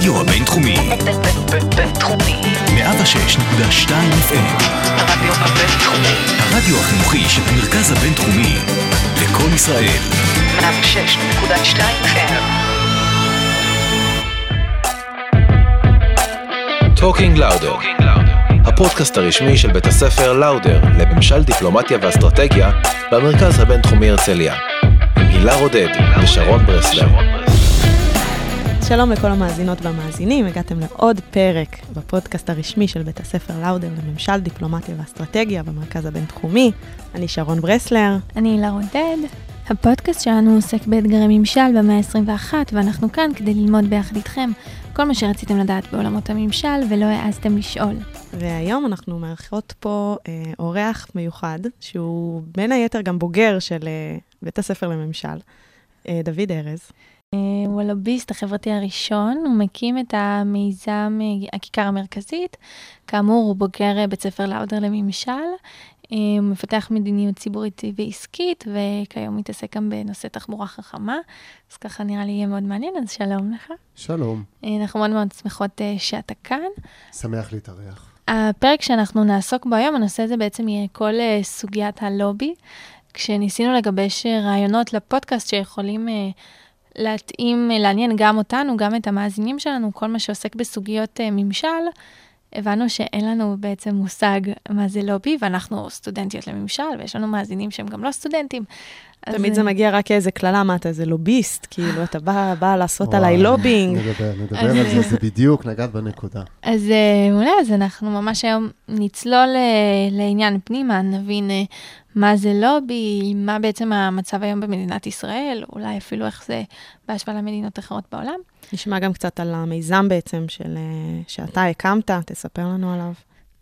הרדיו הבינתחומי. בינתחומי. 106.2 FM. הרדיו הבינתחומי. הרדיו החינוכי של המרכז הבינתחומי. לקום ישראל. 106.2 FM. Talking Lauder, הפודקאסט הרשמי של בית הספר לאודר לממשל דיפלומטיה ואסטרטגיה במרכז הבינתחומי הרצליה. עם הילה רודד ושרון ברסלר. שלום לכל המאזינות והמאזינים, הגעתם לעוד פרק בפודקאסט הרשמי של בית הספר לאודר לממשל דיפלומטיה ואסטרטגיה במרכז הבינתחומי. אני שרון ברסלר. אני הילה רודד. הפודקאסט שלנו עוסק באתגרי ממשל במאה ה-21, ואנחנו כאן כדי ללמוד ביחד איתכם כל מה שרציתם לדעת בעולמות הממשל ולא העזתם לשאול. והיום אנחנו מארחות פה אה, אורח מיוחד, שהוא בין היתר גם בוגר של אה, בית הספר לממשל, אה, דוד ארז. אה, הוא הלוביסט החברתי הראשון, הוא מקים את המיזם אה, הכיכר המרכזית. כאמור, הוא בוגר אה, בית ספר לאודר לממשל. הוא מפתח מדיניות ציבורית ועסקית, וכיום מתעסק גם בנושא תחבורה חכמה. אז ככה נראה לי יהיה מאוד מעניין, אז שלום לך. שלום, אנחנו מאוד מאוד שמחות שאתה כאן. שמח להתארח. הפרק שאנחנו נעסוק בו היום, הנושא הזה בעצם יהיה כל סוגיית הלובי, כשניסינו לגבש רעיונות לפודקאסט שיכולים להתאים, uh, לעניין גם אותנו, גם את המאזינים שלנו, כל מה שעוסק בסוגיות uh, ממשל, הבנו שאין לנו בעצם מושג מה זה לובי, ואנחנו סטודנטיות לממשל, ויש לנו מאזינים שהם גם לא סטודנטים. אז, תמיד זה אה, מגיע רק כאיזה קללה, מה אתה איזה לוביסט, כאילו, אתה בא, בא לעשות עליי לובינג. נדבר, נדבר אז- על זה, זה בדיוק, נגעת בנקודה. אז אה, מעולה, אז אנחנו ממש היום נצלול אה, לעניין פנימה, נבין אה, מה זה לובי, מה בעצם המצב היום במדינת ישראל, אולי אפילו איך זה בהשוואה למדינות אחרות בעולם. נשמע גם קצת על המיזם בעצם של, אה, שאתה הקמת, תספר לנו עליו.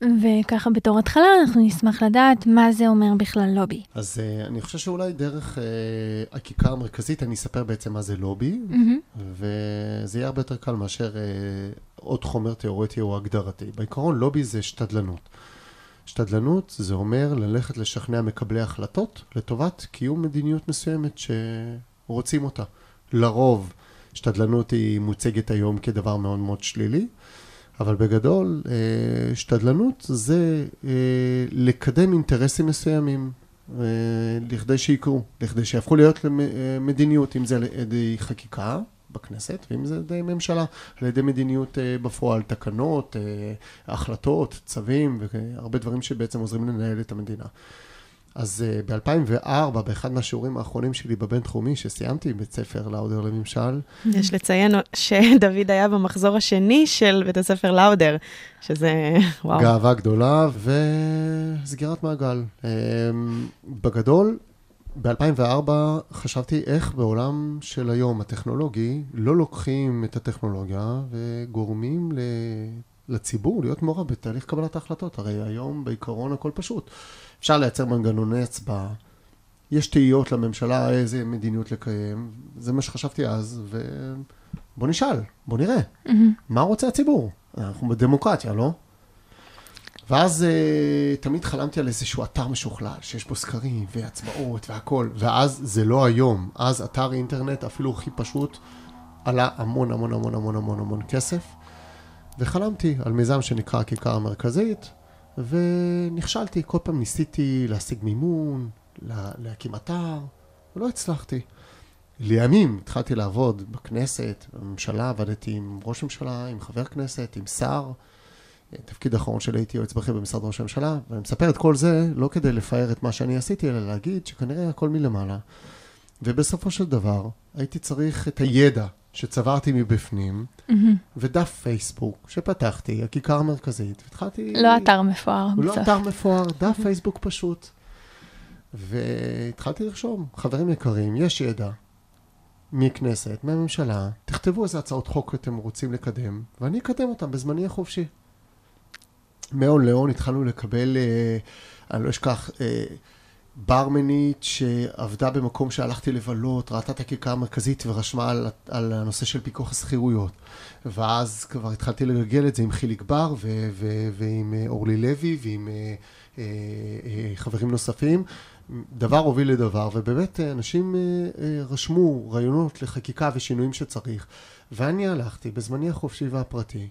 וככה בתור התחלה אנחנו נשמח לדעת מה זה אומר בכלל לובי. אז uh, אני חושב שאולי דרך uh, הכיכר המרכזית אני אספר בעצם מה זה לובי, מהמם. וזה יהיה הרבה יותר קל מאשר uh, עוד חומר תיאורטי או הגדרתי. בעיקרון לובי זה שתדלנות. שתדלנות זה אומר ללכת לשכנע מקבלי החלטות לטובת קיום מדיניות מסוימת שרוצים אותה. לרוב שתדלנות היא מוצגת היום כדבר מאוד מאוד שלילי, אבל בגדול אה, שתדלנות זה אה, לקדם אינטרסים מסוימים אה, לכדי שיקרו, לכדי שיהפכו להיות למדיניות, אם זה על ידי חקיקה בכנסת, ואם זה על ידי ממשלה, על ידי מדיניות אה, בפועל, תקנות, אה, החלטות, צווים, והרבה דברים שבעצם עוזרים לנהל את המדינה. אז uh, ב-2004, באחד מהשיעורים האחרונים שלי בבינתחומי, שסיימתי בית ספר לאודר לממשל, יש לציין שדוד היה במחזור השני של בית הספר לאודר, שזה, וואו. גאווה גדולה וסגירת מעגל. Um, בגדול, ב-2004 חשבתי איך בעולם של היום הטכנולוגי לא לוקחים את הטכנולוגיה וגורמים ל... לציבור להיות מעורב בתהליך קבלת ההחלטות. הרי היום בעיקרון הכל פשוט. אפשר לייצר מנגנוני הצבעה, יש תהיות לממשלה איזה מדיניות לקיים, זה מה שחשבתי אז, ובוא נשאל, בוא נראה, מהמם. מה רוצה הציבור? אנחנו בדמוקרטיה, לא? ואז uh, תמיד חלמתי על איזשהו אתר משוכלל, שיש בו סקרים והצבעות והכל, ואז זה לא היום, אז אתר אינטרנט אפילו הכי פשוט עלה המון המון המון המון המון המון כסף, וחלמתי על מיזם שנקרא הכיכר המרכזית, ונכשלתי, כל פעם ניסיתי להשיג מימון, לה, להקים אתר, ולא הצלחתי. לימים התחלתי לעבוד בכנסת, בממשלה, עבדתי עם ראש ממשלה, עם חבר כנסת, עם שר. תפקיד האחרון שלי הייתי יועץ בכיר במשרד ראש הממשלה, ואני מספר את כל זה לא כדי לפאר את מה שאני עשיתי, אלא להגיד שכנראה הכל מלמעלה. ובסופו של דבר, הייתי צריך את הידע שצברתי מבפנים, מהמם. ודף פייסבוק שפתחתי, הכיכר המרכזית, והתחלתי... לא אתר מפואר הוא לא בסוף. אתר מפואר, דף פייסבוק פשוט. והתחלתי לרשום, חברים יקרים, יש ידע מכנסת, מהממשלה, תכתבו איזה הצעות חוק אתם רוצים לקדם, ואני אקדם אותם בזמני החופשי. מהון להון התחלנו לקבל, אה, אני לא אשכח, אה, ברמנית שעבדה במקום שהלכתי לבלות, ראתה את הכיכר המרכזית ורשמה על, על הנושא של פיקוח השכירויות. ואז כבר התחלתי לגלגל את זה עם חיליק בר ו- ו- ועם אה, אורלי לוי ועם אה, אה, אה, חברים נוספים. דבר הוביל לדבר, ובאמת אנשים רשמו רעיונות לחקיקה ושינויים שצריך. ואני הלכתי בזמני החופשי והפרטי,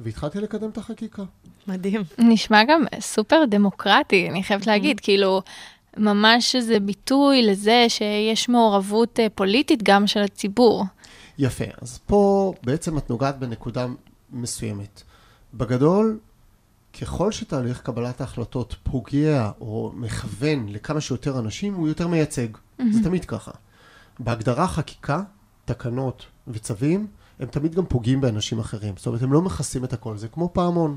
והתחלתי לקדם את החקיקה. מדהים. נשמע גם סופר דמוקרטי, אני חייבת Mm-hmm. להגיד, כאילו, ממש איזה ביטוי לזה שיש מעורבות אה, פוליטית גם של הציבור. יפה, אז פה בעצם את נוגעת בנקודה מסוימת. בגדול, ככל שתהליך קבלת ההחלטות פוגע או מכוון לכמה שיותר אנשים, הוא יותר מייצג. זה תמיד ככה. בהגדרה חקיקה, תקנות וצווים, הם תמיד גם פוגעים באנשים אחרים. זאת אומרת, הם לא מכסים את הכל, זה כמו פעמון.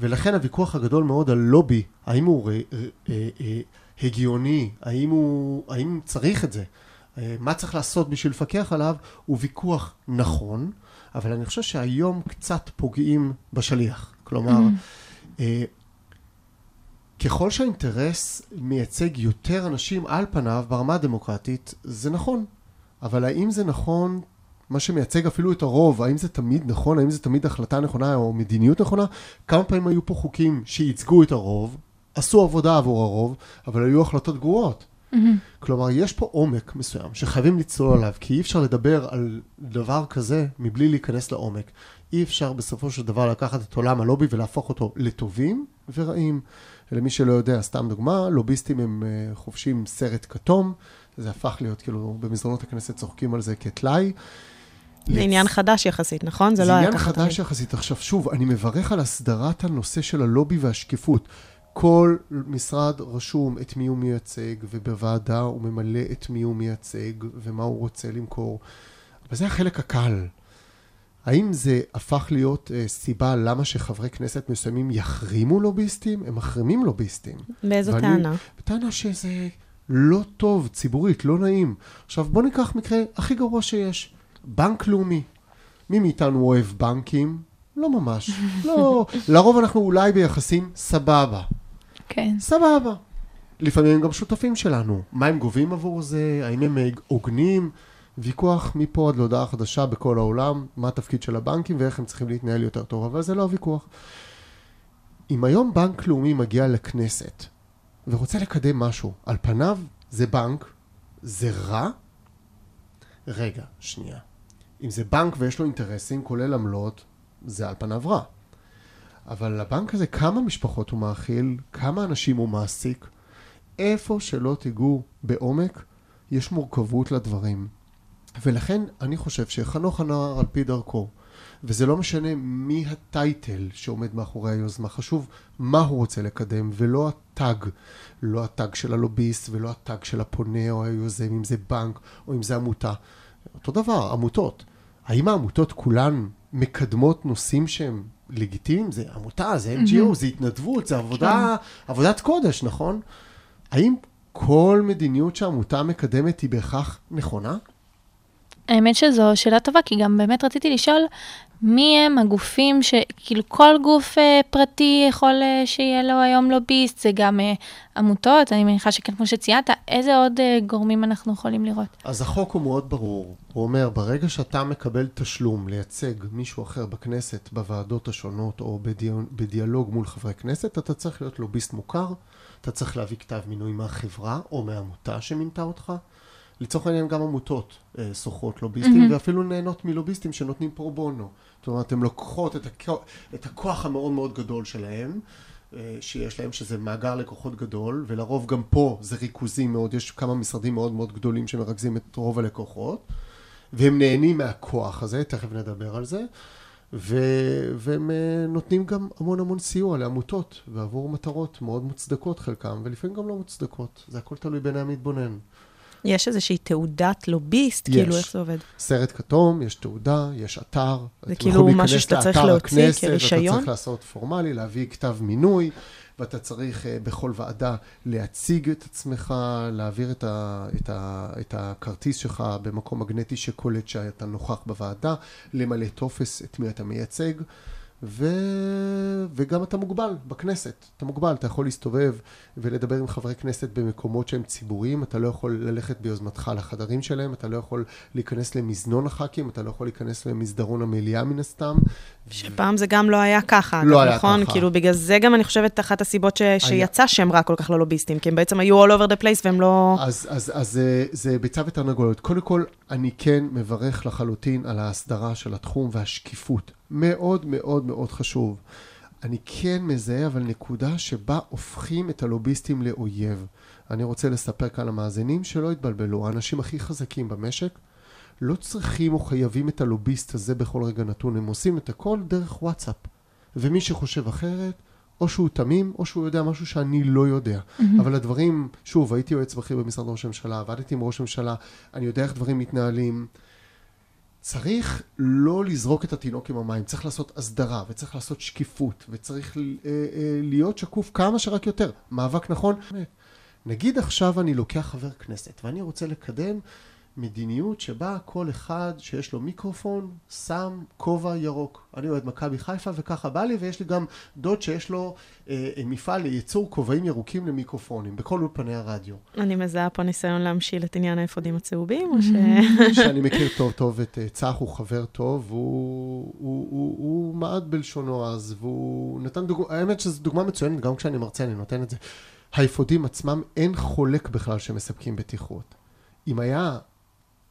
ולכן הוויכוח הגדול מאוד על לובי, האם הוא ר, אה, אה, הגיוני, האם, הוא, האם צריך את זה, אה, מה צריך לעשות בשביל לפקח עליו, הוא ויכוח נכון, אבל אני חושב שהיום קצת פוגעים בשליח. כלומר, אה, ככל שהאינטרס מייצג יותר אנשים על פניו ברמה הדמוקרטית, זה נכון. אבל האם זה נכון, מה שמייצג אפילו את הרוב, האם זה תמיד נכון, האם זה תמיד החלטה נכונה או מדיניות נכונה? כמה פעמים היו פה חוקים שייצגו את הרוב, עשו עבודה עבור הרוב, אבל היו החלטות גרועות. כלומר, יש פה עומק מסוים שחייבים לצלול עליו, כי אי אפשר לדבר על דבר כזה מבלי להיכנס לעומק. אי אפשר בסופו של דבר לקחת את עולם הלובי ולהפוך אותו לטובים ורעים. למי שלא יודע, סתם דוגמה, לוביסטים הם אה, חובשים סרט כתום, זה הפך להיות, כאילו, במסדרונות הכנסת צוחקים על זה כטלאי. זה עניין חדש יחסית, נכון? זה לא היה עניין ככה חדש יחסית. עכשיו, שוב, אני מברך על הסדרת הנושא של הלובי והשקיפות. כל משרד רשום את מי הוא מייצג, ובוועדה הוא ממלא את מי הוא מייצג, ומה הוא רוצה למכור. אבל זה החלק הקל. האם זה הפך להיות uh, סיבה למה שחברי כנסת מסוימים יחרימו לוביסטים? הם מחרימים לוביסטים. באיזו ואני- טענה? בטענה שזה לא טוב, ציבורית, לא נעים. עכשיו, בוא ניקח מקרה הכי גרוע שיש. בנק לאומי. מי מאיתנו אוהב בנקים? לא ממש. לא, לרוב אנחנו אולי ביחסים סבבה. כן. סבבה. לפעמים הם גם שותפים שלנו. מה הם גובים עבור זה? האם הם הוגנים? ויכוח מפה עד להודעה חדשה בכל העולם, מה התפקיד של הבנקים ואיך הם צריכים להתנהל יותר טוב, אבל זה לא הוויכוח. אם היום בנק לאומי מגיע לכנסת ורוצה לקדם משהו, על פניו זה בנק, זה רע? רגע, שנייה. אם זה בנק ויש לו אינטרסים, כולל עמלות, זה על פניו רע. אבל לבנק הזה, כמה משפחות הוא מאכיל, כמה אנשים הוא מעסיק, איפה שלא תיגעו בעומק, יש מורכבות לדברים. ולכן אני חושב שחנוך הנוער על פי דרכו, וזה לא משנה מי הטייטל שעומד מאחורי היוזמה, חשוב מה הוא רוצה לקדם, ולא הטאג, לא הטאג של הלוביסט ולא הטאג של הפונה או היוזם, אם זה בנק או אם זה עמותה. אותו דבר, עמותות. האם העמותות כולן מקדמות נושאים שהם לגיטימיים? זה עמותה, זה NGO, זה התנדבות, זה עבודה, עבודת קודש, נכון? האם כל מדיניות שעמותה מקדמת היא בהכרח נכונה? האמת שזו שאלה טובה, כי גם באמת רציתי לשאול מי הם הגופים ש... כאילו כל גוף אה, פרטי יכול אה, שיהיה לו היום לוביסט, זה גם אה, עמותות, אני מניחה שכן, כמו שציינת, איזה עוד אה, גורמים אנחנו יכולים לראות? אז החוק הוא מאוד ברור. הוא אומר, ברגע שאתה מקבל תשלום לייצג מישהו אחר בכנסת, בוועדות השונות, או בדיון, בדיאלוג מול חברי כנסת, אתה צריך להיות לוביסט מוכר, אתה צריך להביא כתב מינוי מהחברה או מהעמותה שמינתה אותך. לצורך העניין גם עמותות אה, שוכרות לוביסטים, mm-hmm. ואפילו נהנות מלוביסטים שנותנים פרו בונו. זאת אומרת, הן לוקחות את, הכ... את הכוח המאוד מאוד גדול שלהם, אה, שיש להם, שזה מאגר לקוחות גדול, ולרוב גם פה זה ריכוזי מאוד, יש כמה משרדים מאוד מאוד גדולים שמרכזים את רוב הלקוחות, והם נהנים מהכוח הזה, תכף נדבר על זה, ו... והם אה, נותנים גם המון המון סיוע לעמותות, ועבור מטרות מאוד מוצדקות חלקם, ולפעמים גם לא מוצדקות, זה הכל תלוי בעיני המתבונן. יש איזושהי תעודת לוביסט, יש. כאילו, איך זה עובד? סרט כתום, יש תעודה, יש אתר. זה כאילו משהו שאתה צריך להוציא הכנסת, כרישיון? ואתה צריך לעשות פורמלי, להביא כתב מינוי, ואתה צריך uh, בכל ועדה להציג את עצמך, להעביר את, ה, את, ה, את הכרטיס שלך במקום מגנטי שקולט שאתה נוכח בוועדה, למלא טופס את מי אתה מייצג, ו... וגם אתה מוגבל בכנסת, אתה מוגבל, אתה יכול להסתובב ולדבר עם חברי כנסת במקומות שהם ציבוריים, אתה לא יכול ללכת ביוזמתך לחדרים שלהם, אתה לא יכול להיכנס למזנון הח"כים, אתה לא יכול להיכנס למסדרון המליאה מן הסתם. שפעם זה גם לא היה ככה, לא היה נכון? ככה. כאילו, בגלל זה גם אני חושבת אחת הסיבות ש... שיצא שם רע כל כך ללוביסטים, כי הם בעצם היו all over the place והם לא... אז, אז, אז זה, זה ביצה ותרנגולת. קודם כל, אני כן מברך לחלוטין על ההסדרה של התחום והשקיפות. מאוד מאוד מאוד חשוב. אני כן מזהה אבל נקודה שבה הופכים את הלוביסטים לאויב. אני רוצה לספר כאן למאזינים שלא יתבלבלו. האנשים הכי חזקים במשק לא צריכים או חייבים את הלוביסט הזה בכל רגע נתון. הם עושים את הכל דרך וואטסאפ. ומי שחושב אחרת, או שהוא תמים, או שהוא יודע משהו שאני לא יודע. Mm-hmm. אבל הדברים, שוב, הייתי יועץ בכיר במשרד ראש הממשלה, עבדתי עם ראש הממשלה, אני יודע איך דברים מתנהלים. צריך לא לזרוק את התינוק עם המים, צריך לעשות הסדרה, וצריך לעשות שקיפות, וצריך אה, אה, להיות שקוף כמה שרק יותר. מאבק נכון? נגיד עכשיו אני לוקח חבר כנסת, ואני רוצה לקדם מדיניות שבה כל אחד שיש לו מיקרופון שם כובע ירוק. אני אוהד מכבי חיפה וככה בא לי, ויש לי גם דוד שיש לו אה, אה, מפעל לייצור כובעים ירוקים למיקרופונים, בכל אולפני הרדיו. אני מזהה פה ניסיון להמשיל את עניין האפודים הצהובים, או ש... שאני מכיר טוב טוב את אה, צח, הוא חבר טוב, והוא הוא, הוא, הוא מעט בלשונו אז, והוא נתן דוגמא, האמת שזו דוגמה מצוינת, גם כשאני מרצה אני נותן את זה. האפודים עצמם, אין חולק בכלל שמספקים בטיחות. אם היה,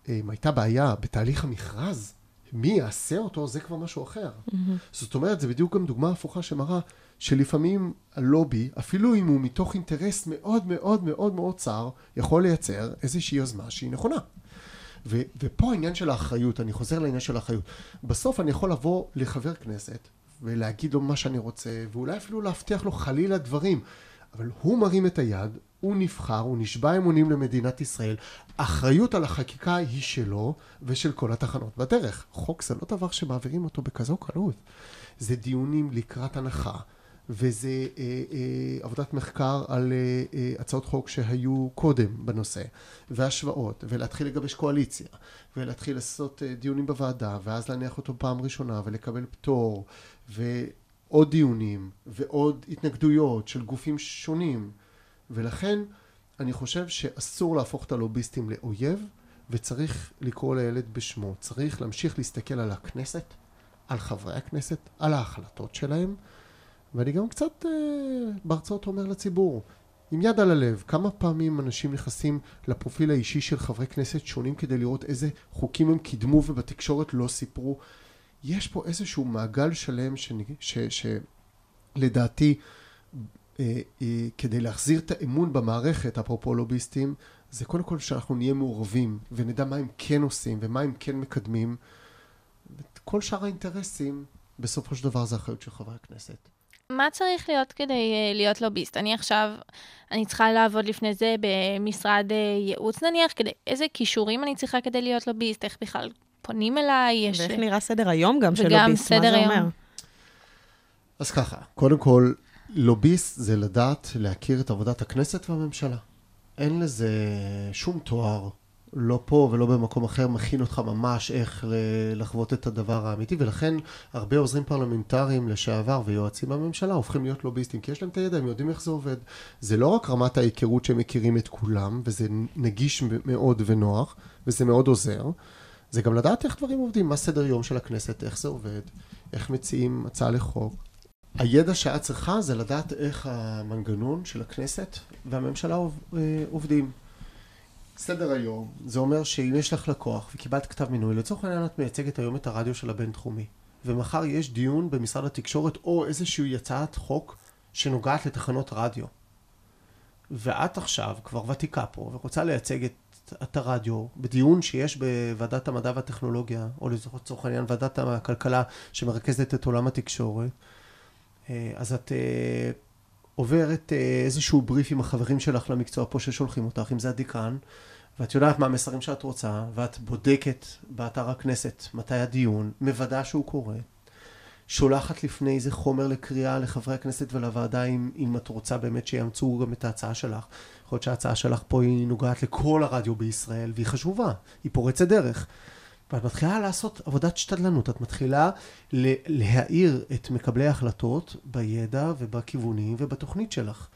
הייתה בעיה בתהליך המכרז, מי יעשה אותו, זה כבר משהו אחר. זאת אומרת, זה בדיוק גם דוגמה הפוכה שמראה שלפעמים הלובי, אפילו אם הוא מתוך אינטרס מאוד מאוד מאוד מאוד צר, יכול לייצר איזושהי יוזמה שהיא נכונה. ו- ופה העניין של האחריות, אני חוזר לעניין של האחריות. בסוף אני יכול לבוא לחבר כנסת ולהגיד לו מה שאני רוצה, ואולי אפילו להבטיח לו חלילה דברים, אבל הוא מרים את היד, הוא נבחר, הוא נשבע אמונים למדינת ישראל, אחריות על החקיקה היא שלו ושל כל התחנות בדרך. חוק זה לא דבר שמעבירים אותו בכזו קלות. זה דיונים לקראת הנחה, וזה אה, אה, עבודת מחקר על אה, אה, הצעות חוק שהיו קודם בנושא, והשוואות, ולהתחיל לגבש קואליציה, ולהתחיל לעשות אה, דיונים בוועדה, ואז להניח אותו פעם ראשונה, ולקבל פטור, ועוד דיונים, ועוד התנגדויות של גופים שונים, ולכן אני חושב שאסור להפוך את הלוביסטים לאויב, וצריך לקרוא לילד בשמו. צריך להמשיך להסתכל על הכנסת, על חברי הכנסת, על ההחלטות שלהם, ואני גם קצת אה, בהרצאות אומר לציבור, עם יד על הלב, כמה פעמים אנשים נכנסים לפרופיל האישי של חברי כנסת שונים כדי לראות איזה חוקים הם קידמו ובתקשורת לא סיפרו. יש פה איזשהו מעגל שלם שלדעתי, אה, אה, כדי להחזיר את האמון במערכת, אפרופו לוביסטים, זה קודם כל שאנחנו נהיה מעורבים ונדע מה הם כן עושים ומה הם כן מקדמים. כל שאר האינטרסים, בסופו של דבר זה אחריות של חברי הכנסת. מה צריך להיות כדי uh, להיות לוביסט? אני עכשיו, אני צריכה לעבוד לפני זה במשרד ייעוץ נניח, כדי, איזה כישורים אני צריכה כדי להיות לוביסט? איך בכלל פונים אליי? יש... ואיך נראה סדר היום גם של לוביסט, מה סדר זה היום. אומר? אז ככה, קודם כל, לוביסט זה לדעת להכיר את עבודת הכנסת והממשלה. אין לזה שום תואר, לא פה ולא במקום אחר, מכין אותך ממש איך ל- לחוות את הדבר האמיתי, ולכן הרבה עוזרים פרלמנטריים לשעבר ויועצים בממשלה הופכים להיות לוביסטים, כי יש להם את הידע, הם יודעים איך זה עובד. זה לא רק רמת ההיכרות שהם מכירים את כולם, וזה נגיש מאוד ונוח, וזה מאוד עוזר, זה גם לדעת איך דברים עובדים, מה סדר יום של הכנסת, איך זה עובד, איך מציעים הצעה לחוק. הידע שאת צריכה זה לדעת איך המנגנון של הכנסת והממשלה אה, עובדים. סדר היום, זה אומר שאם יש לך לקוח וקיבלת כתב מינוי, לצורך העניין את מייצגת היום את הרדיו של הבינתחומי, ומחר יש דיון במשרד התקשורת או איזושהי הצעת חוק שנוגעת לתחנות רדיו. ואת עכשיו כבר ותיקה פה ורוצה לייצג את, את הרדיו בדיון שיש בוועדת המדע והטכנולוגיה, או לצורך העניין ועדת הכלכלה שמרכזת את עולם התקשורת, אז את אה, עוברת אה, איזשהו בריף עם החברים שלך למקצוע פה ששולחים אותך, אם זה הדיקן, ואת יודעת מה המסרים שאת רוצה, ואת בודקת באתר הכנסת מתי הדיון, מוודא שהוא קורה, שולחת לפני איזה חומר לקריאה לחברי הכנסת ולוועדה אם, אם את רוצה באמת שיאמצו גם את ההצעה שלך. יכול להיות שההצעה שלך פה היא נוגעת לכל הרדיו בישראל והיא חשובה, היא פורצת דרך. ואת מתחילה לעשות עבודת שתדלנות, את מתחילה להאיר את מקבלי ההחלטות בידע ובכיוונים ובתוכנית שלך.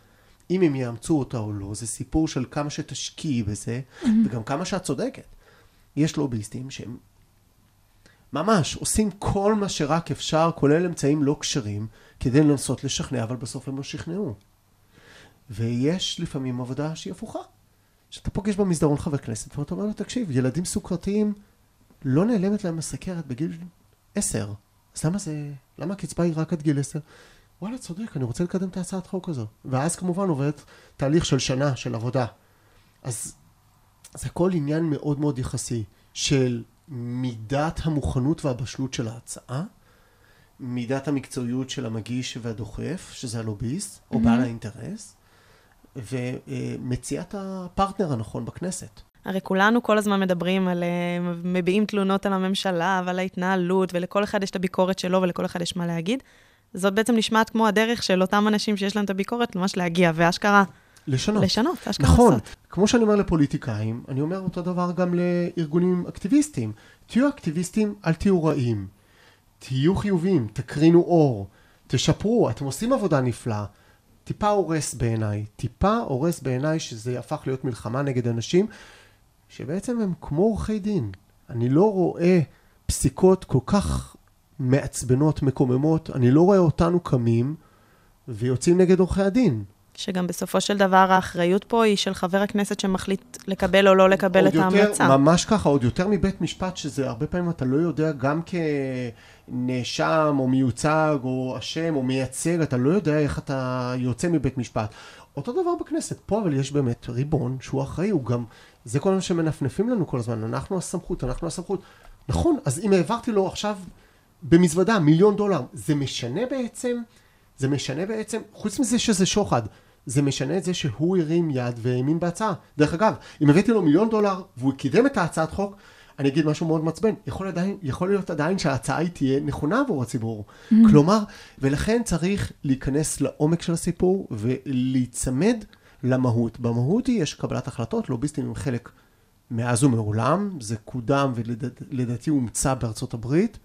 אם הם יאמצו אותה או לא, זה סיפור של כמה שתשקיעי בזה, וגם כמה שאת צודקת. יש לוביסטים שהם ממש עושים כל מה שרק אפשר, כולל אמצעים לא כשרים, כדי לנסות לשכנע, אבל בסוף הם לא שכנעו. ויש לפעמים עבודה שהיא הפוכה. שאתה פוגש במסדרון חבר כנסת, ואתה אומר לו, תקשיב, ילדים סוכרתיים, לא נעלמת להם הסכרת בגיל עשר. אז למה זה, למה הקצבה היא רק עד גיל עשר? וואלה, צודק, אני רוצה לקדם את ההצעת חוק הזו. ואז כמובן עובד תהליך של שנה של עבודה. אז זה כל עניין מאוד מאוד יחסי של מידת המוכנות והבשלות של ההצעה, מידת המקצועיות של המגיש והדוחף, שזה הלוביסט, או בעל האינטרס, ומציאת הפרטנר הנכון בכנסת. הרי כולנו כל הזמן מדברים על, אה, מביעים תלונות על הממשלה ועל ההתנהלות, ולכל אחד יש את הביקורת שלו ולכל אחד יש מה להגיד. זאת בעצם נשמעת כמו הדרך של אותם אנשים שיש להם את הביקורת, ממש להגיע, ואשכרה לשנות. לשנות, אשכרה נכון. לעשות. כמו שאני אומר לפוליטיקאים, אני אומר אותו דבר גם לארגונים אקטיביסטים. תהיו אקטיביסטים, אל תהיו רעים. תהיו חיוביים, תקרינו אור, תשפרו, אתם עושים עבודה נפלאה. טיפה הורס בעיניי, טיפה הורס בעיניי שזה הפך להיות מלחמה נגד אנשים שבעצם הם כמו עורכי דין. אני לא רואה פסיקות כל כך מעצבנות, מקוממות, אני לא רואה אותנו קמים ויוצאים נגד עורכי הדין. שגם בסופו של דבר האחריות פה היא של חבר הכנסת שמחליט לקבל או לא לקבל את ההמלצה. ממש ככה, עוד יותר מבית משפט, שזה הרבה פעמים אתה לא יודע, גם כנאשם או מיוצג או אשם או מייצג, אתה לא יודע איך אתה יוצא מבית משפט. אותו דבר בכנסת, פה אבל יש באמת ריבון שהוא אחראי, הוא גם, זה כל מה שמנפנפים לנו כל הזמן, אנחנו הסמכות, אנחנו הסמכות. נכון, אז אם העברתי לו עכשיו במזוודה מיליון דולר, זה משנה בעצם, זה משנה בעצם, חוץ מזה שזה שוחד, זה משנה את זה שהוא הרים יד והאמין בהצעה. דרך אגב, אם הבאתי לו מיליון דולר והוא קידם את ההצעת חוק, אני אגיד משהו מאוד מעצבן, יכול, עדיין, יכול להיות עדיין שההצעה היא תהיה נכונה עבור הציבור. Mm-hmm. כלומר, ולכן צריך להיכנס לעומק של הסיפור ולהיצמד למהות. במהות היא יש קבלת החלטות, לוביסטים הם חלק מאז ומעולם, זה קודם ולדעתי הומצא בארצות הברית,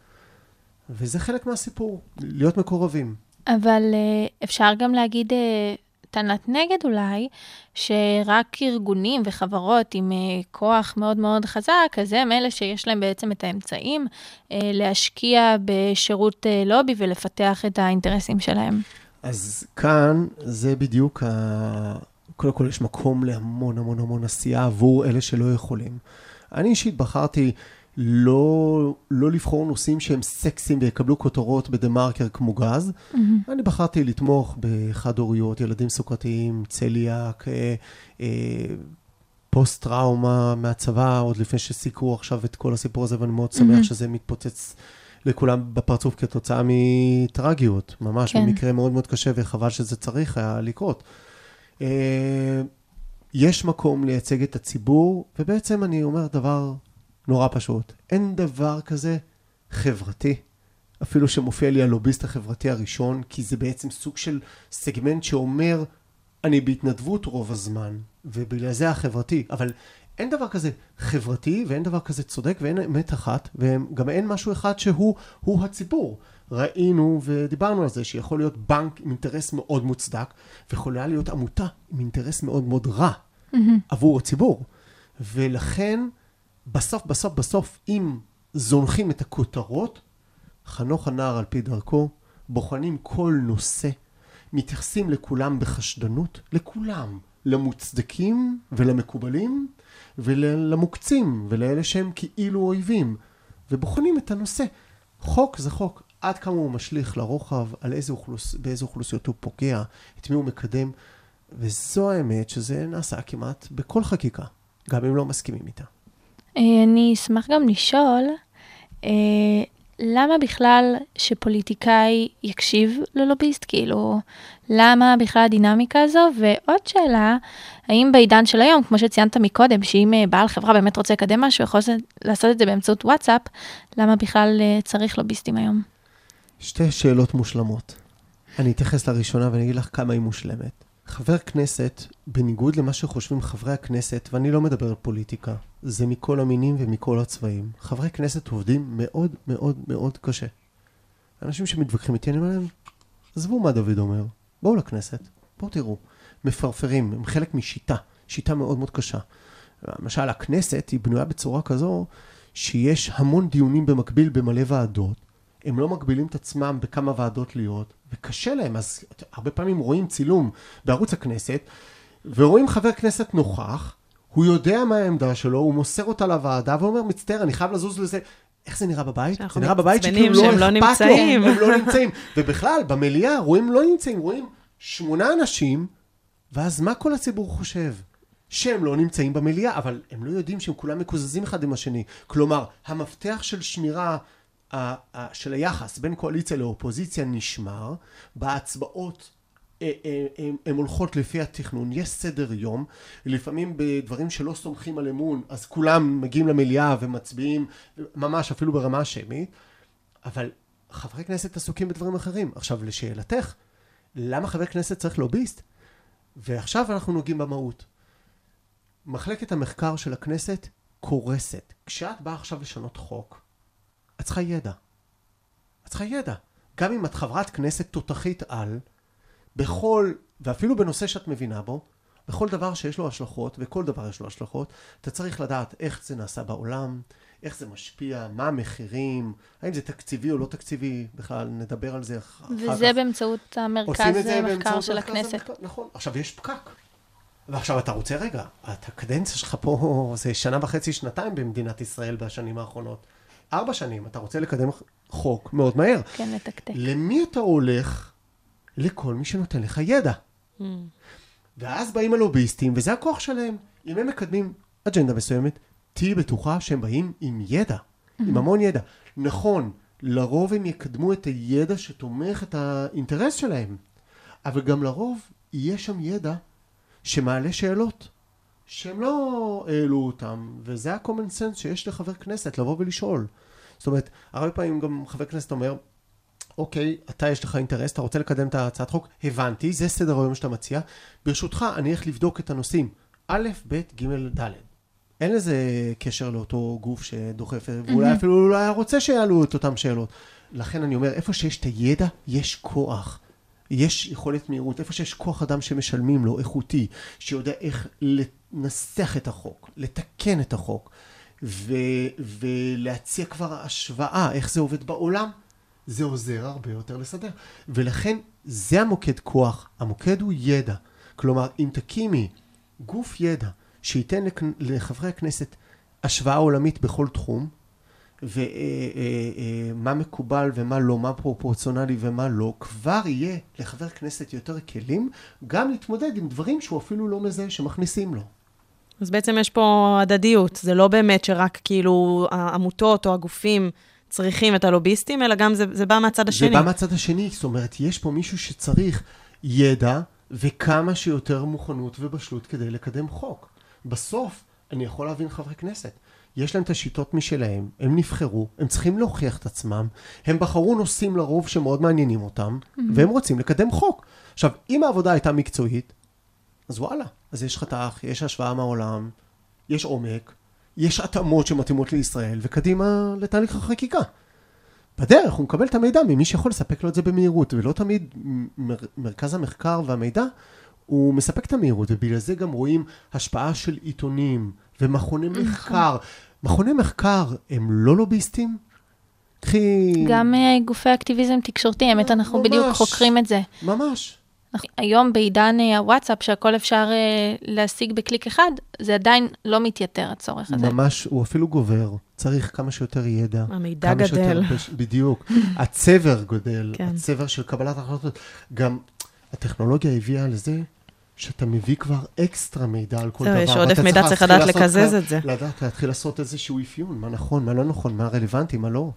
וזה חלק מהסיפור, להיות מקורבים. אבל אה, אפשר גם להגיד אה, טענת נגד אולי, שרק ארגונים וחברות עם אה, כוח מאוד מאוד חזק, אז הם אלה שיש להם בעצם את האמצעים להשקיע בשירות לובי ולפתח את האינטרסים שלהם. אז כאן זה בדיוק ה... קודם כל יש מקום להמון המון המון עשייה עבור אלה שלא יכולים. אני אישית בחרתי לא, לא לבחור נושאים שהם סקסיים ויקבלו כותרות בדה מרקר כמו גז. Mm-hmm. אני בחרתי לתמוך בחד-הוריות, ילדים סוכרתיים, צליאק, אה, אה, פוסט-טראומה מהצבא, עוד לפני שסיקרו עכשיו את כל הסיפור הזה, ואני מאוד שמח mm-hmm. שזה מתפוצץ לכולם בפרצוף כתוצאה מטרגיות, ממש, כן. במקרה מאוד מאוד קשה, וחבל שזה צריך היה לקרות. אה, יש מקום לייצג את הציבור, ובעצם אני אומר דבר נורא פשוט. אין דבר כזה חברתי, אפילו שמופיע לי הלוביסט החברתי הראשון, כי זה בעצם סוג של סגמנט שאומר, אני בהתנדבות רוב הזמן, ובגלל זה החברתי, אבל אין דבר כזה חברתי, ואין דבר כזה צודק, ואין אמת אחת, וגם אין משהו אחד שהוא הוא הציבור. ראינו ודיברנו על זה שיכול להיות בנק עם אינטרס מאוד מוצדק, ויכולה להיות עמותה עם אינטרס מאוד מאוד רע mm-hmm. עבור הציבור. ולכן, בסוף, בסוף, בסוף, אם זונחים את הכותרות, חנוך הנער על פי דרכו, בוחנים כל נושא, מתייחסים לכולם בחשדנות, לכולם, למוצדקים ולמקובלים, ולמוקצים, ולאלה שהם כאילו אויבים, ובוחנים את הנושא. חוק זה חוק, עד כמה הוא משליך לרוחב, על איזה אוכלוס... באיזה אוכלוסיות הוא פוגע, את מי הוא מקדם, וזו האמת שזה נעשה כמעט בכל חקיקה, גם אם לא מסכימים איתה. אה, אני אשמח גם לשאול, אה, למה בכלל שפוליטיקאי יקשיב ללוביסט? כאילו, למה בכלל הדינמיקה הזו? ועוד שאלה, האם בעידן של היום, כמו שציינת מקודם, שאם אה, בעל חברה באמת רוצה לקדם משהו, יכול לעשות את זה באמצעות וואטסאפ, למה בכלל צריך לוביסטים היום? שתי שאלות מושלמות. אני אתייחס לראשונה ואני אגיד לך כמה היא מושלמת. חבר כנסת, בניגוד למה שחושבים חברי הכנסת, ואני לא מדבר על פוליטיקה, זה מכל המינים ומכל הצבעים. חברי כנסת עובדים מאוד מאוד מאוד קשה. אנשים שמתווכחים איתי, אני אומר להם, עזבו מה דוד אומר, בואו לכנסת, בואו תראו. מפרפרים, הם חלק משיטה, שיטה מאוד מאוד קשה. למשל, הכנסת היא בנויה בצורה כזו שיש המון דיונים במקביל במלא ועדות. הם לא מגבילים את עצמם בכמה ועדות להיות, וקשה להם, אז הרבה פעמים רואים צילום בערוץ הכנסת, ורואים חבר כנסת נוכח, הוא יודע מה העמדה שלו, הוא מוסר אותה לוועדה ואומר, מצטער, אני חייב לזוז לזה. איך זה נראה בבית? זה נראה בבית שכאילו לא לא אכפת לו, נמצאים. הם לא נמצאים. ובכלל, במליאה רואים לא נמצאים, רואים שמונה אנשים, ואז מה כל הציבור חושב? שהם לא נמצאים במליאה, אבל הם לא יודעים שהם כולם מקוזזים אחד עם השני. כלומר, המפתח של שמירה של היחס בין קואליציה לאופוזיציה נשמר, בהצבעות אה, אה, הם הולכות לפי התכנון, יש סדר יום, לפעמים בדברים שלא סומכים על אמון, אז כולם מגיעים למליאה ומצביעים, ממש אפילו ברמה שמית, אבל חברי כנסת עסוקים בדברים אחרים. עכשיו, לשאלתך, למה חבר כנסת צריך לוביסט? ועכשיו אנחנו נוגעים במהות. מחלקת המחקר של הכנסת קורסת. כשאת באה עכשיו לשנות חוק, את צריכה ידע. את צריכה ידע. גם אם את חברת כנסת תותחית על, בכל, ואפילו בנושא שאת מבינה בו, בכל דבר שיש לו השלכות, וכל דבר יש לו השלכות, אתה צריך לדעת איך זה נעשה בעולם, איך זה משפיע, מה המחירים, האם זה תקציבי או לא תקציבי, בכלל נדבר על זה אחר כך. וזה באמצעות המרכז מחקר של הכנסת. המחקר, נכון. עכשיו, יש פקק. ועכשיו אתה רוצה, רגע, את הקדנציה שלך פה זה שנה וחצי, שנתיים במדינת ישראל בשנים האחרונות. ארבע שנים, אתה רוצה לקדם חוק מאוד מהר. כן, לתקתק. למי אתה הולך? לכל מי שנותן לך ידע. ואז באים הלוביסטים, וזה הכוח שלהם. אם הם מקדמים אג'נדה מסוימת, תהיי בטוחה שהם באים עם ידע, עם המון ידע. נכון, לרוב הם יקדמו את הידע שתומך את האינטרס שלהם, אבל גם לרוב יהיה שם ידע שמעלה שאלות, שהם לא העלו אותם, וזה ה-common sense שיש לחבר כנסת, לבוא ולשאול. זאת אומרת, הרבה פעמים גם חבר כנסת אומר, אוקיי, אתה יש לך אינטרס, אתה רוצה לקדם את ההצעת חוק, הבנתי, זה סדר היום שאתה מציע. ברשותך, אני אלך לבדוק את הנושאים א', ב', ג', ד'. אין לזה קשר לאותו גוף שדוחף, ואולי אפילו לא היה רוצה שיעלו את אותן שאלות. לכן אני אומר, איפה שיש את הידע, יש כוח. יש יכולת מהירות, איפה שיש כוח אדם שמשלמים לו, איכותי, שיודע איך לנסח את החוק, לתקן את החוק, ו- ולהציע כבר השוואה, איך זה עובד בעולם, זה עוזר הרבה יותר לסדר. ולכן זה המוקד כוח, המוקד הוא ידע. כלומר, אם תקימי גוף ידע שייתן לחברי הכנסת השוואה עולמית בכל תחום, ומה מקובל ומה לא, מה פרופורציונלי ומה לא, כבר יהיה לחבר כנסת יותר כלים גם להתמודד עם דברים שהוא אפילו לא מזהה שמכניסים לו. אז בעצם יש פה הדדיות, זה לא באמת שרק כאילו העמותות או הגופים צריכים את הלוביסטים, אלא גם זה, זה בא מהצד השני. זה בא מהצד השני, זאת אומרת, יש פה מישהו שצריך ידע וכמה שיותר מוכנות ובשלות כדי לקדם חוק. בסוף, אני יכול להבין חברי כנסת. יש להם את השיטות משלהם, הם נבחרו, הם צריכים להוכיח את עצמם, הם בחרו נושאים לרוב שמאוד מעניינים אותם, והם רוצים לקדם חוק. עכשיו, אם העבודה הייתה מקצועית, אז וואלה, אז יש חתך, יש השוואה מהעולם, יש עומק, יש התאמות שמתאימות לישראל, וקדימה לתהליך החקיקה. בדרך הוא מקבל את המידע ממי שיכול לספק לו את זה במהירות, ולא תמיד מר, מרכז המחקר והמידע הוא מספק את המהירות, ובגלל זה גם רואים השפעה של עיתונים ומכוני מחקר. מכוני מחקר הם לא לוביסטים? קחי... גם אה, גופי אקטיביזם תקשורתי, האמת, אנחנו ממש. בדיוק חוקרים את זה. ממש. אנחנו- היום בעידן אה, הוואטסאפ, שהכל אפשר אה, להשיג בקליק אחד, זה עדיין לא מתייתר הצורך הזה. ממש, הוא אפילו גובר. צריך כמה שיותר ידע. המידע כמה שיותר גדל. פש- בדיוק. הצבר גדל, כן. הצבר של קבלת החלטות. גם הטכנולוגיה הביאה לזה שאתה מביא כבר אקסטרה מידע על כל דבר. יש עודף מידע, צריך לדעת לקזז את זה. לדעת, להתחיל לעשות איזשהו אפיון, מה נכון, מה לא נכון, מה רלוונטי, מה לא.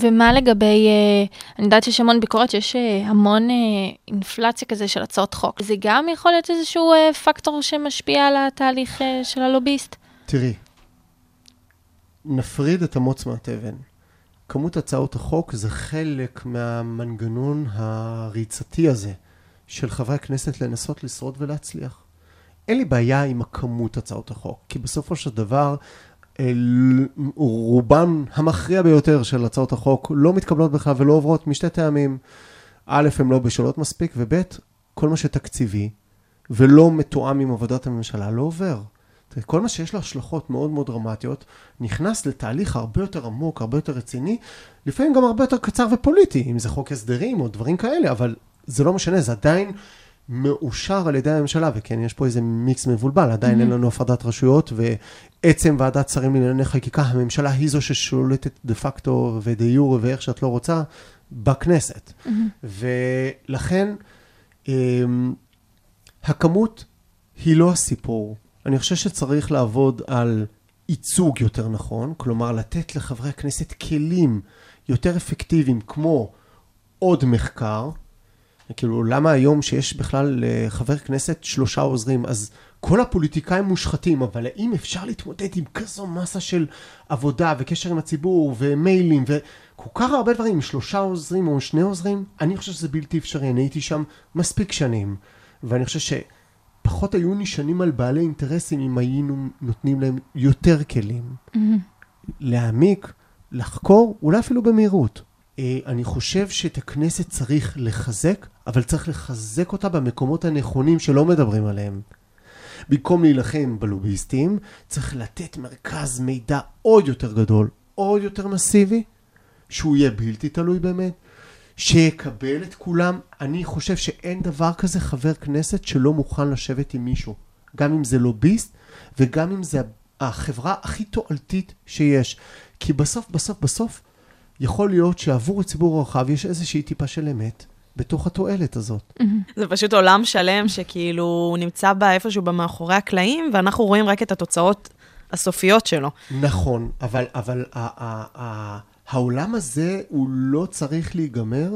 ומה לגבי, אה, אני יודעת שיש המון ביקורת, שיש אה, המון אה, אינפלציה כזה של הצעות חוק. זה גם יכול להיות איזשהו פקטור שמשפיע על התהליך של הלוביסט? תראי, נפריד את המוץ מהתבן. כמות הצעות החוק זה חלק מהמנגנון הריצתי הזה של חברי הכנסת לנסות לשרוד ולהצליח. אין לי בעיה עם הכמות הצעות החוק, כי בסופו של דבר רובן המכריע ביותר של הצעות החוק לא מתקבלות בכלל ולא עוברות משתי טעמים. א', הן לא בשלות מספיק, וב', כל מה שתקציבי ולא מתואם עם עבודת הממשלה לא עובר. כל מה שיש לו השלכות מאוד מאוד דרמטיות, נכנס לתהליך הרבה יותר עמוק, הרבה יותר רציני, לפעמים גם הרבה יותר קצר ופוליטי, אם זה חוק הסדרים או דברים כאלה, אבל זה לא משנה, זה עדיין מאושר על ידי הממשלה, וכן, יש פה איזה מיקס מבולבל, עדיין אין לנו הפרדת רשויות, ועצם ועדת שרים לענייני חקיקה, הממשלה היא זו ששולטת דה פקטו ודה יורו ואיך שאת לא רוצה, בכנסת. ולכן, אמ, הכמות היא לא הסיפור. אני חושב שצריך לעבוד על ייצוג יותר נכון, כלומר לתת לחברי הכנסת כלים יותר אפקטיביים כמו עוד מחקר. כאילו, למה היום שיש בכלל לחבר כנסת שלושה עוזרים, אז כל הפוליטיקאים מושחתים, אבל האם אפשר להתמודד עם כזו מסה של עבודה וקשר עם הציבור ומיילים וכל כך הרבה דברים, שלושה עוזרים או שני עוזרים? אני חושב שזה בלתי אפשרי, אני הייתי שם מספיק שנים, ואני חושב שפחות היו נשענים על בעלי אינטרסים אם היינו נותנים להם יותר כלים. להעמיק, לחקור, אולי אפילו במהירות. אה, אני חושב שאת הכנסת צריך לחזק, אבל צריך לחזק אותה במקומות הנכונים שלא מדברים עליהם. במקום להילחם בלוביסטים, צריך לתת מרכז מידע עוד יותר גדול, עוד יותר מסיבי, שהוא יהיה בלתי תלוי באמת, שיקבל את כולם. אני חושב שאין דבר כזה חבר כנסת שלא מוכן לשבת עם מישהו, גם אם זה לוביסט וגם אם זה החברה הכי תועלתית שיש. כי בסוף, בסוף, בסוף, יכול להיות שעבור הציבור הרחב יש איזושהי טיפה של אמת בתוך התועלת הזאת. זה פשוט עולם שלם שכאילו נמצא בה איפשהו במאחורי הקלעים, ואנחנו רואים רק את התוצאות הסופיות שלו. נכון, אבל, אבל ה- ה- ה- העולם הזה הוא לא צריך להיגמר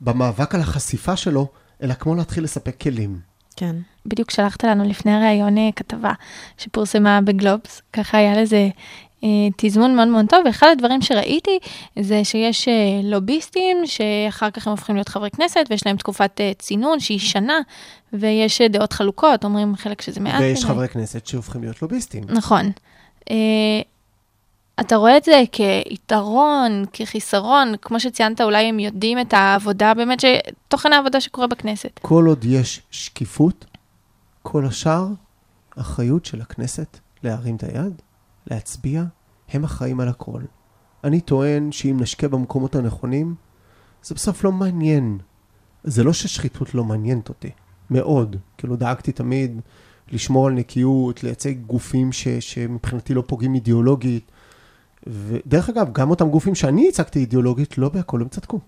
במאבק על החשיפה שלו, אלא כמו להתחיל לספק כלים. כן. בדיוק שלחת לנו לפני הראיון אה, כתבה שפורסמה בגלובס, ככה היה לזה תזמון מאוד מאוד טוב, ואחד הדברים שראיתי זה שיש אה, לוביסטים שאחר כך הם הופכים להיות חברי כנסת ויש להם תקופת אה, צינון שהיא שנה, ויש אה, דעות חלוקות, אומרים חלק שזה מעט. ויש מדי. חברי כנסת שהופכים להיות לוביסטים. נכון. אה, אתה רואה את זה כיתרון, כחיסרון, כמו שציינת, אולי הם יודעים את העבודה, באמת. תוכן העבודה שקורה בכנסת. כל עוד יש שקיפות, כל השאר, אחריות של הכנסת להרים את היד, להצביע, הם אחראים על הכל. אני טוען שאם נשקיע במקומות הנכונים, זה בסוף לא מעניין. זה לא ששחיתות לא מעניינת אותי, מאוד. כאילו דאגתי תמיד לשמור על נקיות, לייצג גופים ש, שמבחינתי לא פוגעים אידיאולוגית. ודרך אגב, גם אותם גופים שאני ייצגתי אידיאולוגית, לא בהכל הם צדקו.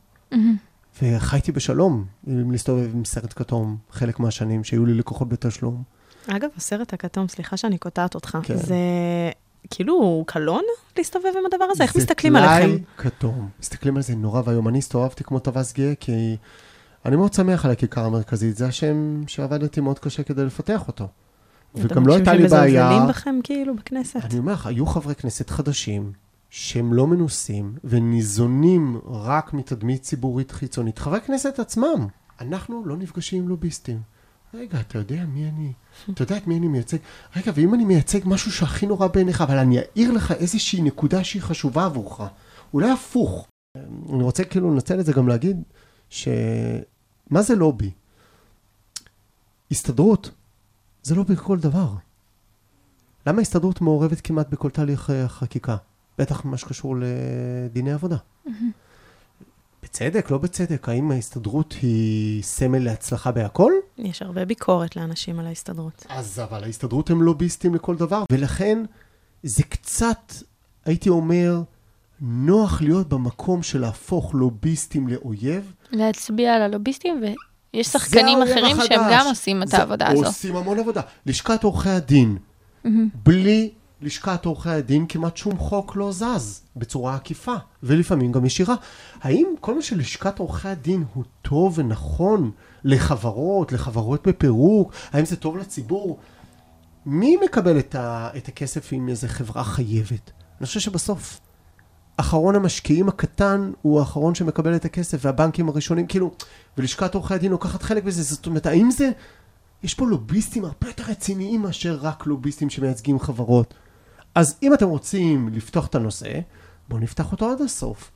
וחייתי בשלום להסתובב עם סרט כתום חלק מהשנים שהיו לי לקוחות בתשלום. אגב, הסרט הכתום, סליחה שאני קוטעת אותך, כן. זה כאילו קלון להסתובב עם הדבר הזה? איך זה מסתכלים טלאי עליכם? כתום. מסתכלים על זה נורא ואיום. אני הסתובבתי כמו טווס גאה, כי אני מאוד שמח על הכיכר המרכזית. זה השם שעבדתי מאוד קשה כדי לפתח אותו. וגם לא הייתה לי אתם בעיה. שמזלזלים בכם כאילו בכנסת? אני אומר לך, היו חברי כנסת חדשים שהם לא מנוסים וניזונים רק מתדמית ציבורית חיצונית. חברי כנסת עצמם, אנחנו לא נפגשים עם לוביסטים. רגע, אתה יודע מי אני? אתה יודע את מי אני מייצג? רגע, ואם אני מייצג משהו שהכי נורא בעיניך, אבל אני אעיר לך איזושהי נקודה שהיא חשובה עבורך. אולי הפוך. אני רוצה כאילו לנצל את זה גם להגיד ש... מה זה לובי? הסתדרות זה לא בכל דבר. למה ההסתדרות מעורבת כמעט בכל תהליך אה, חקיקה? בטח מה שקשור לדיני עבודה. בצדק, לא בצדק. האם ההסתדרות היא סמל להצלחה בהכל? יש הרבה ביקורת לאנשים על ההסתדרות. אז אבל ההסתדרות הם לוביסטים לכל דבר, ולכן זה קצת, הייתי אומר, נוח להיות במקום של להפוך לוביסטים לאויב. להצביע על הלוביסטים, ויש שחקנים אחרים שהם החדש. גם עושים את זה- העבודה הזו. עושים המון עבודה. לשכת עורכי הדין, בלי לשכת עורכי הדין כמעט שום חוק לא זז בצורה עקיפה, ולפעמים גם ישירה. האם כל מה שלשכת עורכי הדין הוא טוב ונכון לחברות, לחברות בפירוק? האם זה טוב לציבור? מי מקבל את, ה, את הכסף אם איזה חברה חייבת? אני חושב שבסוף אחרון המשקיעים הקטן הוא האחרון שמקבל את הכסף, והבנקים הראשונים, כאילו, ולשכת עורכי הדין לוקחת חלק בזה, זאת אומרת, האם זה, יש פה לוביסטים הרבה יותר רציניים מאשר רק לוביסטים שמייצגים חברות. אז אם אתם רוצים לפתוח את הנושא, בואו נפתח אותו עד הסוף.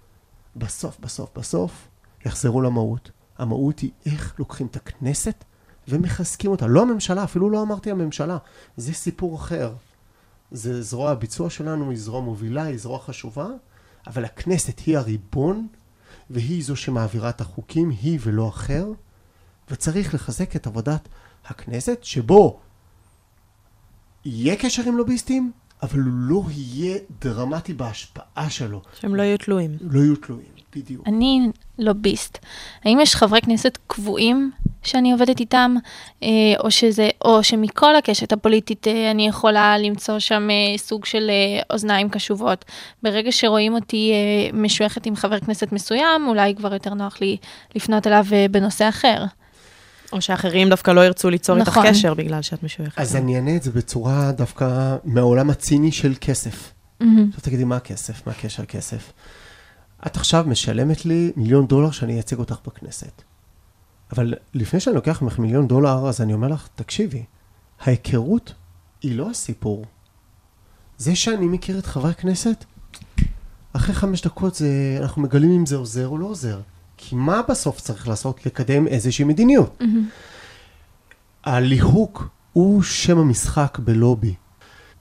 בסוף, בסוף, בסוף, יחזרו למהות. המהות היא איך לוקחים את הכנסת ומחזקים אותה. לא הממשלה, אפילו לא אמרתי הממשלה. זה סיפור אחר. זה זרוע הביצוע שלנו, היא זרוע מובילה, היא זרוע חשובה, אבל הכנסת היא הריבון, והיא זו שמעבירה את החוקים, היא ולא אחר, וצריך לחזק את עבודת הכנסת, שבו יהיה קשר עם לוביסטים, אבל הוא לא יהיה דרמטי בהשפעה שלו. שהם לא יהיו תלויים. לא יהיו תלויים, בדיוק. אני לוביסט. האם יש חברי כנסת קבועים שאני עובדת איתם, אה, או, שזה, או שמכל הקשת הפוליטית אה, אני יכולה למצוא שם אה, סוג של אוזניים קשובות? ברגע שרואים אותי משויכת עם חבר כנסת מסוים, אולי כבר יותר נוח לי לפנות אליו בנושא אחר. או שאחרים דווקא לא ירצו ליצור נכון. איתך קשר בגלל שאת משויכת. אז אני אענה את זה בצורה דווקא מהעולם הציני של כסף. Mm-hmm. עכשיו תגידי, מה הכסף? מה הקשר כסף? את עכשיו משלמת לי מיליון דולר שאני אייצג אותך בכנסת. אבל לפני שאני לוקח ממך מיליון דולר, אז אני אומר לך, תקשיבי, ההיכרות היא לא הסיפור. זה שאני מכיר את חברי הכנסת, אחרי חמש דקות זה, אנחנו מגלים אם זה עוזר או לא עוזר. כי מה בסוף צריך לעשות? לקדם איזושהי מדיניות. Mm-hmm. הליהוק הוא שם המשחק בלובי.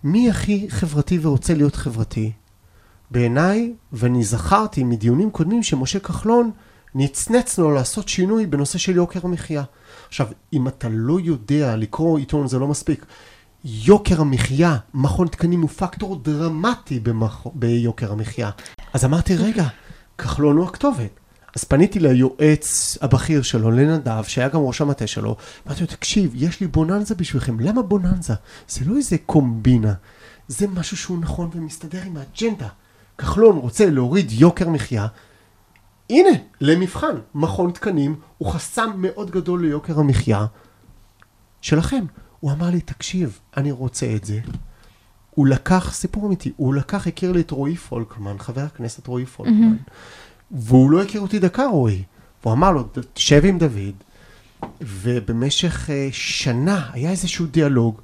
מי הכי חברתי ורוצה להיות חברתי? בעיניי, ואני זכרתי מדיונים קודמים שמשה כחלון נצנץ לו לעשות שינוי בנושא של יוקר המחיה. עכשיו, אם אתה לא יודע לקרוא עיתון זה לא מספיק. יוקר המחיה, מכון תקנים הוא פקטור דרמטי במח... ביוקר המחיה. אז אמרתי, רגע, כחלון הוא הכתובת. אז פניתי ליועץ הבכיר שלו, לנדב, שהיה גם ראש המטה שלו, אמרתי לו, תקשיב, יש לי בוננזה בשבילכם. למה בוננזה? זה לא איזה קומבינה, זה משהו שהוא נכון ומסתדר עם האג'נדה. כחלון רוצה להוריד יוקר מחיה, הנה, למבחן, מכון תקנים הוא חסם מאוד גדול ליוקר המחיה שלכם. הוא אמר לי, תקשיב, אני רוצה את זה. הוא לקח, סיפור אמיתי, הוא לקח, הכיר לי את רועי פולקמן, חבר הכנסת רועי פולקמן, mm-hmm. והוא לא הכיר אותי דקה, רועי. והוא אמר לו, תשב עם דוד, ובמשך uh, שנה היה איזשהו דיאלוג,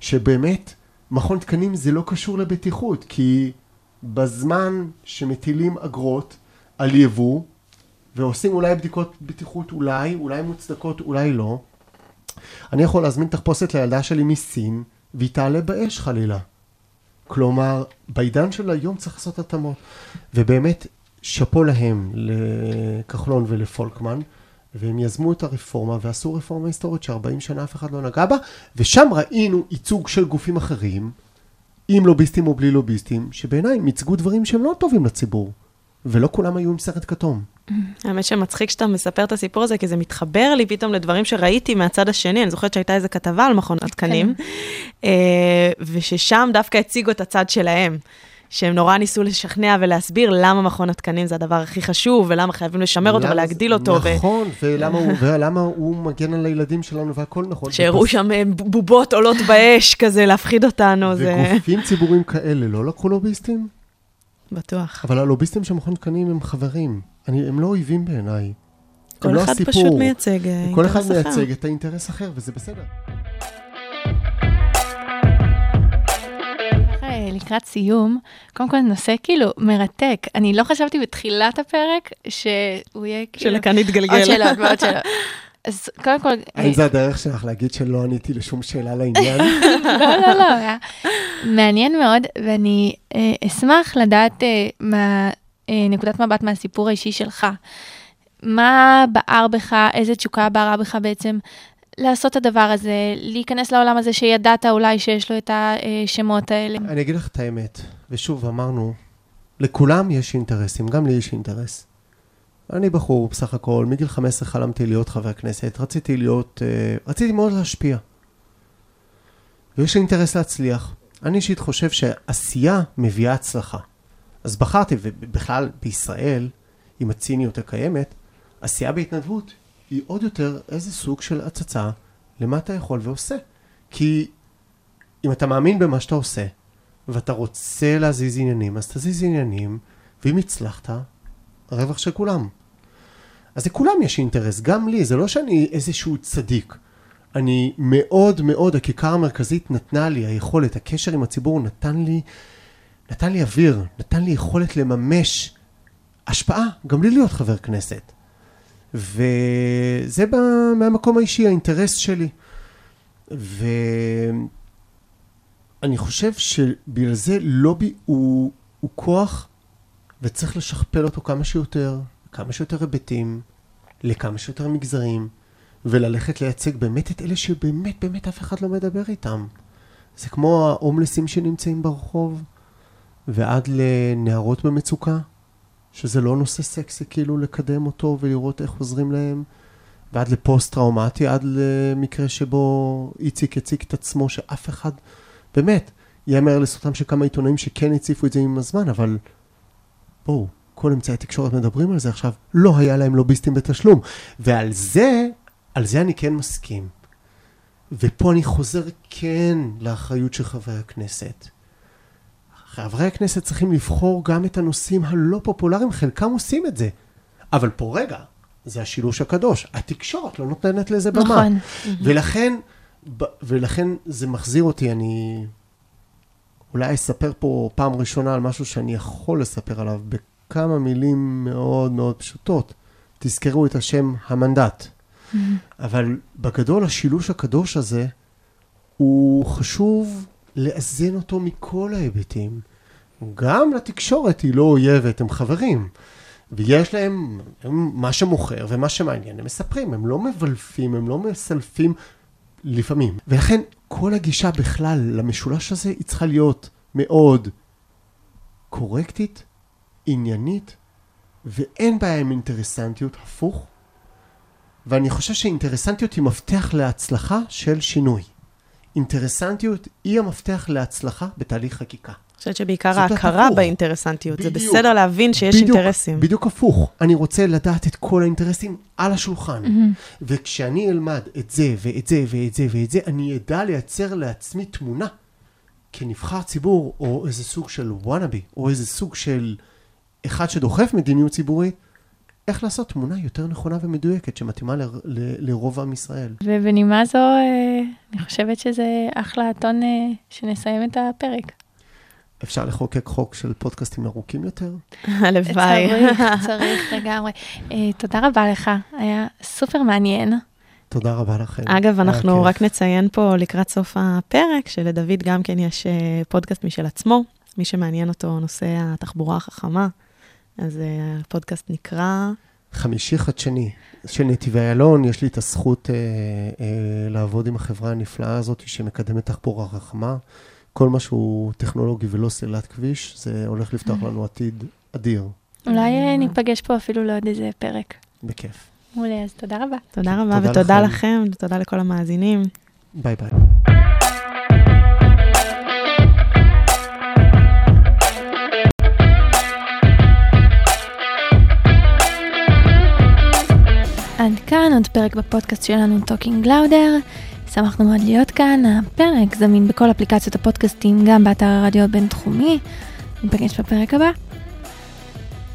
שבאמת, מכון תקנים זה לא קשור לבטיחות, כי בזמן שמטילים אגרות על יבוא, ועושים אולי בדיקות בטיחות, אולי, אולי מוצדקות, אולי לא, אני יכול להזמין תחפושת לילדה שלי מסין, והיא תעלה באש חלילה. כלומר, בעידן של היום צריך לעשות התאמות. ובאמת, שאפו להם, לכחלון ולפולקמן, והם יזמו את הרפורמה ועשו רפורמה היסטורית ש-40 שנה אף אחד לא נגע בה, ושם ראינו ייצוג של גופים אחרים, עם לוביסטים או בלי לוביסטים, שבעיניי הם ייצגו דברים שהם לא טובים לציבור, ולא כולם היו עם סרט כתום. האמת שמצחיק שאתה מספר את הסיפור הזה, כי זה מתחבר לי פתאום לדברים שראיתי מהצד השני. אני זוכרת שהייתה איזו כתבה על מכון התקנים, כן. אה, וששם דווקא הציגו את הצד שלהם. שהם נורא ניסו לשכנע ולהסביר למה מכון התקנים זה הדבר הכי חשוב, ולמה חייבים לשמר אותו ולהגדיל אותו. נכון, ו... ולמה, הוא, ולמה הוא מגן על הילדים שלנו והכל נכון. שהראו ובס... שם אה, בובות עולות באש כזה, להפחיד אותנו. וגופים זה... ציבוריים כאלה לא לקחו לוביסטים? בטוח. אבל הלוביסטים של מכון תקנים הם חברים. אני, הם לא אויבים בעיניי. כל לא אחד לא פשוט מייצג אה, אינטרס אחר. כל אחד מייצג את האינטרס אחר, וזה בסדר. לקראת סיום, קודם כל נושא כאילו מרתק. אני לא חשבתי בתחילת הפרק שהוא יהיה כאילו... שלכאן יתגלגל. עוד שאלות ועוד שאלות. אז קודם כל... האם זה הדרך שלך להגיד שלא עניתי לשום שאלה לעניין? לא, לא, לא, מעניין מאוד, ואני אה, אשמח לדעת אה, מה אה, נקודת מבט מהסיפור האישי שלך. מה בער בך, איזה תשוקה בערה בך בעצם לעשות את הדבר הזה, להיכנס לעולם הזה שידעת אולי שיש לו את השמות האלה? אני אגיד לך את האמת, ושוב, אמרנו, לכולם יש אינטרסים, גם לי יש אינטרס. אני בחור, בסך הכל, מגיל 15 חלמתי להיות חבר כנסת, רציתי להיות, uh, רציתי מאוד להשפיע. ויש לי אינטרס להצליח. אני אישית חושב שעשייה מביאה הצלחה. אז בחרתי, ובכלל בישראל, עם הציניות הקיימת, עשייה בהתנדבות היא עוד יותר איזה סוג של הצצה למה אתה יכול ועושה. כי אם אתה מאמין במה שאתה עושה, ואתה רוצה להזיז עניינים, אז תזיז עניינים, ואם הצלחת, הרווח של כולם. אז לכולם יש אינטרס, גם לי, זה לא שאני איזשהו צדיק. אני מאוד מאוד, הכיכר המרכזית נתנה לי, היכולת, הקשר עם הציבור נתן לי נתן לי אוויר, נתן לי יכולת לממש השפעה, גם לי להיות חבר כנסת. וזה בא מהמקום האישי, האינטרס שלי. ואני חושב שבגלל זה לובי הוא, הוא כוח וצריך לשכפל אותו כמה שיותר, כמה שיותר היבטים, לכמה שיותר מגזרים, וללכת לייצג באמת את אלה שבאמת באמת אף אחד לא מדבר איתם. זה כמו ההומלסים שנמצאים ברחוב, ועד לנערות במצוקה, שזה לא נושא סקסי כאילו לקדם אותו ולראות איך עוזרים להם, ועד לפוסט-טראומטי, עד למקרה שבו איציק הציג את עצמו שאף אחד, באמת, ייאמר לזכותם של כמה עיתונאים שכן הציפו את זה עם הזמן, אבל בואו, כל אמצעי התקשורת מדברים על זה עכשיו, לא היה להם לוביסטים בתשלום. ועל זה, על זה אני כן מסכים. ופה אני חוזר כן לאחריות של חברי הכנסת. חברי הכנסת צריכים לבחור גם את הנושאים הלא פופולריים, חלקם עושים את זה. אבל פה רגע, זה השילוש הקדוש. התקשורת לא נותנת לזה במה. נכון. ולכן, ולכן זה מחזיר אותי, אני אולי אספר פה פעם ראשונה על משהו שאני יכול לספר עליו בכמה מילים מאוד מאוד פשוטות. תזכרו את השם המנדט. אבל בגדול השילוש הקדוש הזה, הוא חשוב לאזן אותו מכל ההיבטים. גם לתקשורת היא לא אויבת, הם חברים. ויש להם הם, מה שמוכר ומה שמעניין, הם מספרים, הם לא מבלפים, הם לא מסלפים לפעמים. ולכן כל הגישה בכלל למשולש הזה היא צריכה להיות מאוד קורקטית, עניינית, ואין בעיה עם אינטרסנטיות, הפוך. ואני חושב שאינטרסנטיות היא מפתח להצלחה של שינוי. אינטרסנטיות היא המפתח להצלחה בתהליך חקיקה. אני חושבת שבעיקר ההכרה הפוך. באינטרסנטיות. זה בדיוק. בסדר להבין שיש בדיוק, אינטרסים. בדיוק הפוך. אני רוצה לדעת את כל האינטרסים על השולחן. וכשאני אלמד את זה ואת זה ואת זה ואת זה, אני אדע לייצר לעצמי תמונה כנבחר ציבור, או איזה סוג של וואנאבי, או איזה סוג של אחד שדוחף מדיניות ציבורית, איך לעשות תמונה יותר נכונה ומדויקת שמתאימה ל- ל- לרוב עם ישראל. ובנימה זו, אה, אני חושבת שזה אחלה טון אה, שנסיים את הפרק. אפשר לחוקק חוק של פודקאסטים ארוכים יותר? הלוואי. צריך, צריך לגמרי. אה, תודה רבה לך, היה סופר מעניין. תודה רבה לכם. אגב, אנחנו כיף. רק נציין פה לקראת סוף הפרק, שלדוד גם כן יש פודקאסט משל עצמו, מי שמעניין אותו נושא התחבורה החכמה. אז אה, הפודקאסט נקרא... חמישי חדשני של נתיבי איילון, יש לי את הזכות אה, אה, לעבוד עם החברה הנפלאה הזאת שמקדמת תחבורה חכמה. כל מה שהוא טכנולוגי ולא סלילת כביש, זה הולך לפתוח לנו עתיד אדיר, אולי אה, ניפגש פה אפילו לעוד איזה פרק. בכיף. מעולה, אז תודה רבה. תודה רבה, תודה ותודה לכם. לכם, ותודה לכל המאזינים. ביי ביי. עד כאן עוד פרק בפודקאסט שלנו Talking Louder. שמחנו מאוד להיות כאן, הפרק זמין בכל אפליקציות הפודקאסטים, גם באתר הרדיו הבינתחומי. ניפגש בפרק הבא.